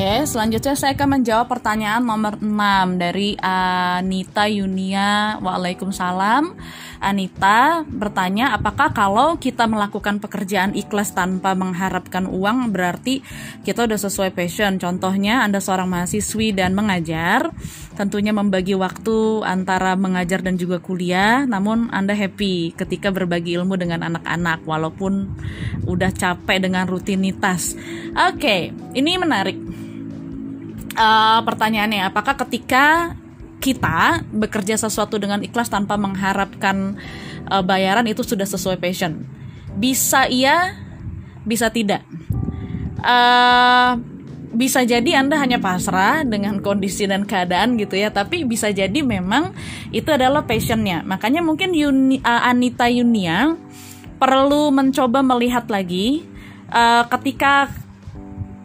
Oke, selanjutnya saya akan menjawab pertanyaan nomor 6 dari Anita Yunia. Waalaikumsalam. Anita bertanya, apakah kalau kita melakukan pekerjaan ikhlas tanpa mengharapkan uang berarti kita udah sesuai passion? Contohnya, Anda seorang mahasiswi dan mengajar, tentunya membagi waktu antara mengajar dan juga kuliah, namun Anda happy ketika berbagi ilmu dengan anak-anak walaupun udah capek dengan rutinitas. Oke, ini menarik uh, pertanyaannya apakah ketika kita bekerja sesuatu dengan ikhlas tanpa mengharapkan uh, bayaran itu sudah sesuai passion? Bisa iya bisa tidak. Uh, bisa jadi anda hanya pasrah dengan kondisi dan keadaan gitu ya tapi bisa jadi memang itu adalah passionnya. Makanya mungkin Yuni, uh, Anita Yunia perlu mencoba melihat lagi uh, ketika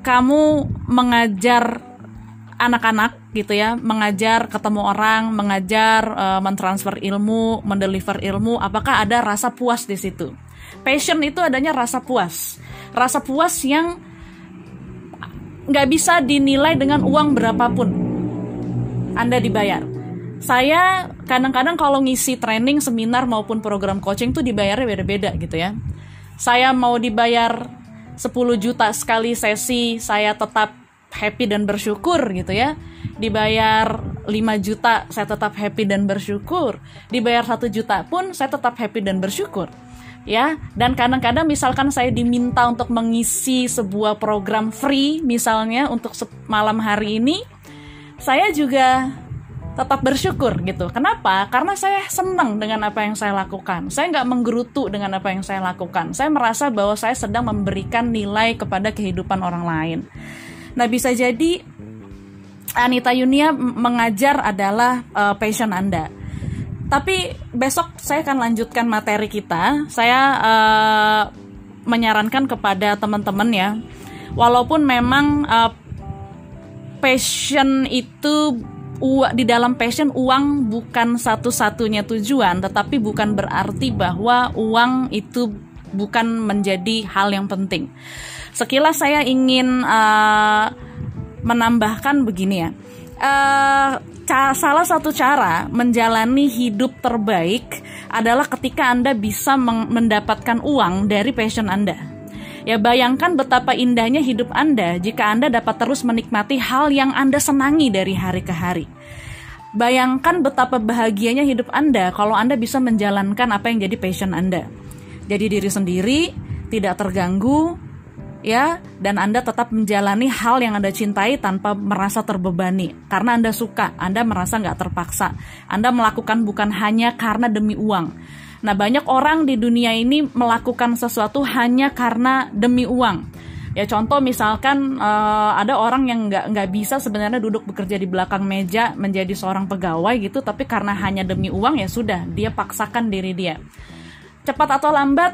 kamu mengajar anak-anak gitu ya mengajar ketemu orang mengajar uh, mentransfer ilmu mendeliver ilmu apakah ada rasa puas di situ? Passion itu adanya rasa puas. Rasa puas yang nggak bisa dinilai dengan uang berapapun anda dibayar. Saya kadang-kadang kalau ngisi training seminar maupun program coaching tuh dibayarnya beda-beda gitu ya. Saya mau dibayar 10 juta sekali sesi saya tetap happy dan bersyukur gitu ya dibayar 5 juta saya tetap happy dan bersyukur dibayar satu juta pun saya tetap happy dan bersyukur ya dan kadang-kadang misalkan saya diminta untuk mengisi sebuah program free misalnya untuk malam hari ini saya juga tetap bersyukur gitu. Kenapa? Karena saya senang dengan apa yang saya lakukan. Saya nggak menggerutu dengan apa yang saya lakukan. Saya merasa bahwa saya sedang memberikan nilai kepada kehidupan orang lain. Nah, bisa jadi Anita Yunia mengajar adalah uh, passion Anda. Tapi besok saya akan lanjutkan materi kita. Saya uh, menyarankan kepada teman-teman ya, walaupun memang uh, passion itu di dalam passion uang bukan satu-satunya tujuan, tetapi bukan berarti bahwa uang itu bukan menjadi hal yang penting. Sekilas saya ingin uh, menambahkan begini ya. Uh, salah satu cara menjalani hidup terbaik adalah ketika Anda bisa mendapatkan uang dari passion Anda. Ya bayangkan betapa indahnya hidup Anda jika Anda dapat terus menikmati hal yang Anda senangi dari hari ke hari. Bayangkan betapa bahagianya hidup Anda kalau Anda bisa menjalankan apa yang jadi passion Anda. Jadi diri sendiri, tidak terganggu, ya dan Anda tetap menjalani hal yang Anda cintai tanpa merasa terbebani karena Anda suka, Anda merasa nggak terpaksa. Anda melakukan bukan hanya karena demi uang. Nah banyak orang di dunia ini melakukan sesuatu hanya karena demi uang. Ya contoh misalkan uh, ada orang yang nggak nggak bisa sebenarnya duduk bekerja di belakang meja menjadi seorang pegawai gitu, tapi karena hanya demi uang ya sudah dia paksakan diri dia. Cepat atau lambat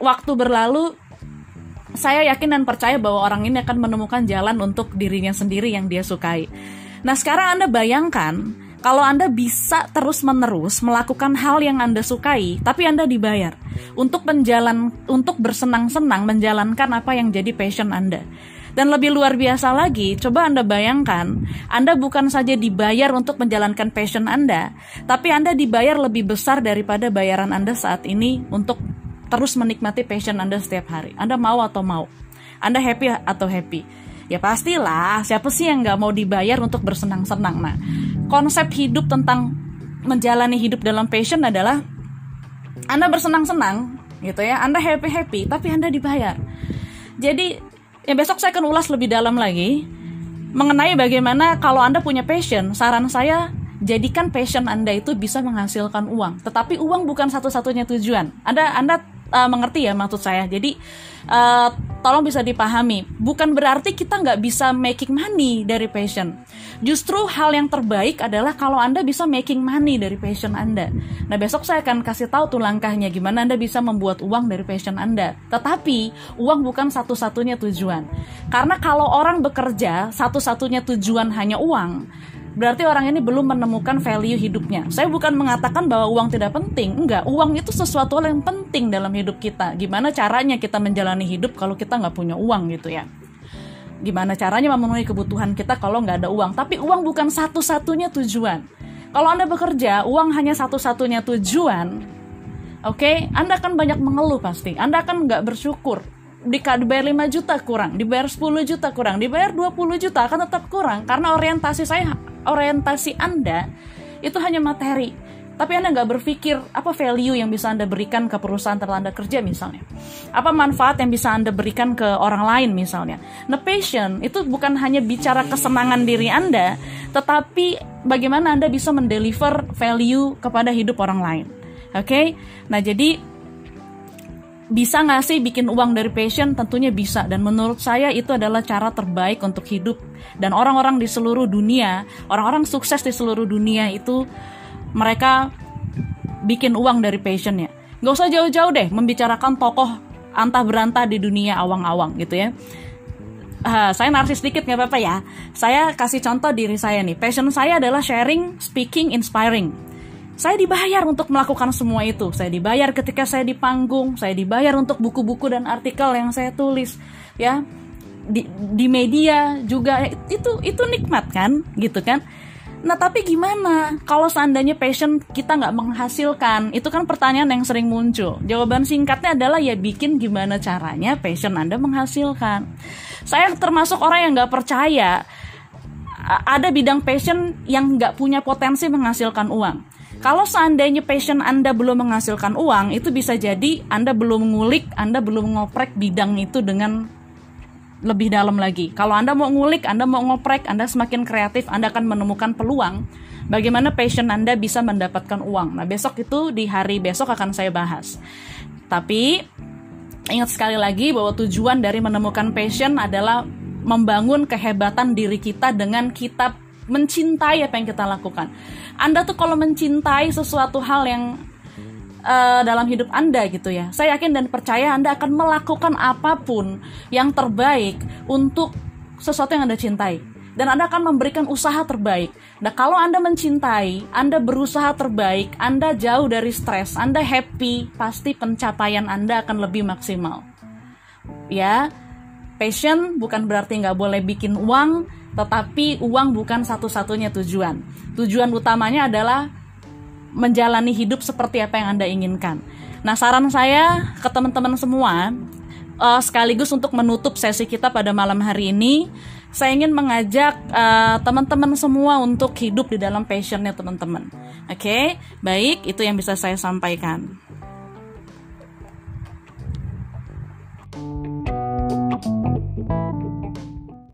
waktu berlalu saya yakin dan percaya bahwa orang ini akan menemukan jalan untuk dirinya sendiri yang dia sukai. Nah, sekarang Anda bayangkan kalau Anda bisa terus-menerus melakukan hal yang Anda sukai, tapi Anda dibayar untuk menjalan untuk bersenang-senang menjalankan apa yang jadi passion Anda. Dan lebih luar biasa lagi, coba Anda bayangkan, Anda bukan saja dibayar untuk menjalankan passion Anda, tapi Anda dibayar lebih besar daripada bayaran Anda saat ini untuk terus menikmati passion Anda setiap hari. Anda mau atau mau? Anda happy atau happy? Ya pastilah, siapa sih yang nggak mau dibayar untuk bersenang-senang? Nah, konsep hidup tentang menjalani hidup dalam passion adalah Anda bersenang-senang, gitu ya. Anda happy-happy, tapi Anda dibayar. Jadi, ya besok saya akan ulas lebih dalam lagi mengenai bagaimana kalau Anda punya passion. Saran saya jadikan passion Anda itu bisa menghasilkan uang. Tetapi uang bukan satu-satunya tujuan. Anda Anda uh, mengerti ya maksud saya. Jadi uh, tolong bisa dipahami. Bukan berarti kita nggak bisa making money dari passion. Justru hal yang terbaik adalah kalau Anda bisa making money dari passion Anda. Nah besok saya akan kasih tahu tuh langkahnya gimana Anda bisa membuat uang dari passion Anda. Tetapi uang bukan satu-satunya tujuan. Karena kalau orang bekerja satu-satunya tujuan hanya uang, berarti orang ini belum menemukan value hidupnya. Saya bukan mengatakan bahwa uang tidak penting, enggak. Uang itu sesuatu yang penting dalam hidup kita. Gimana caranya kita menjalani hidup kalau kita nggak punya uang gitu ya? Gimana caranya memenuhi kebutuhan kita kalau nggak ada uang? Tapi uang bukan satu-satunya tujuan. Kalau Anda bekerja, uang hanya satu-satunya tujuan. Oke, okay? Anda akan banyak mengeluh pasti. Anda akan nggak bersyukur. Dibayar 5 juta kurang, dibayar 10 juta kurang, dibayar 20 juta akan tetap kurang karena orientasi saya, orientasi Anda itu hanya materi tapi Anda nggak berpikir apa value yang bisa Anda berikan ke perusahaan tempat Anda kerja misalnya. Apa manfaat yang bisa Anda berikan ke orang lain misalnya. Nah, passion itu bukan hanya bicara kesenangan diri Anda, tetapi bagaimana Anda bisa mendeliver value kepada hidup orang lain. Oke? Okay? Nah, jadi bisa nggak sih bikin uang dari passion? Tentunya bisa. Dan menurut saya itu adalah cara terbaik untuk hidup. Dan orang-orang di seluruh dunia, orang-orang sukses di seluruh dunia itu mereka bikin uang dari passionnya. Gak usah jauh-jauh deh membicarakan tokoh antah berantah di dunia awang-awang gitu ya. Uh, saya narsis sedikit nggak apa-apa ya. Saya kasih contoh diri saya nih. Passion saya adalah sharing, speaking, inspiring. Saya dibayar untuk melakukan semua itu. Saya dibayar ketika saya di panggung. Saya dibayar untuk buku-buku dan artikel yang saya tulis. Ya, di, di media juga itu itu nikmat kan, gitu kan. Nah tapi gimana kalau seandainya passion kita nggak menghasilkan? Itu kan pertanyaan yang sering muncul. Jawaban singkatnya adalah ya bikin gimana caranya passion Anda menghasilkan. Saya termasuk orang yang nggak percaya ada bidang passion yang nggak punya potensi menghasilkan uang. Kalau seandainya passion Anda belum menghasilkan uang, itu bisa jadi Anda belum ngulik, Anda belum ngoprek bidang itu dengan lebih dalam lagi. Kalau Anda mau ngulik, Anda mau ngoprek, Anda semakin kreatif, Anda akan menemukan peluang bagaimana passion Anda bisa mendapatkan uang. Nah, besok itu di hari besok akan saya bahas. Tapi ingat sekali lagi bahwa tujuan dari menemukan passion adalah membangun kehebatan diri kita dengan kita mencintai apa yang kita lakukan. Anda tuh kalau mencintai sesuatu hal yang uh, dalam hidup Anda gitu ya. Saya yakin dan percaya Anda akan melakukan apa pun yang terbaik untuk sesuatu yang Anda cintai. Dan Anda akan memberikan usaha terbaik. Nah, kalau Anda mencintai, Anda berusaha terbaik, Anda jauh dari stres, Anda happy, pasti pencapaian Anda akan lebih maksimal. Ya, passion bukan berarti nggak boleh bikin uang, tetapi uang bukan satu-satunya tujuan. Tujuan utamanya adalah menjalani hidup seperti apa yang Anda inginkan. Nah, saran saya ke teman-teman semua, uh, sekaligus untuk menutup sesi kita pada malam hari ini, saya ingin mengajak uh, teman-teman semua untuk hidup di dalam passionnya teman-teman. Oke, okay? baik, itu yang bisa saya sampaikan.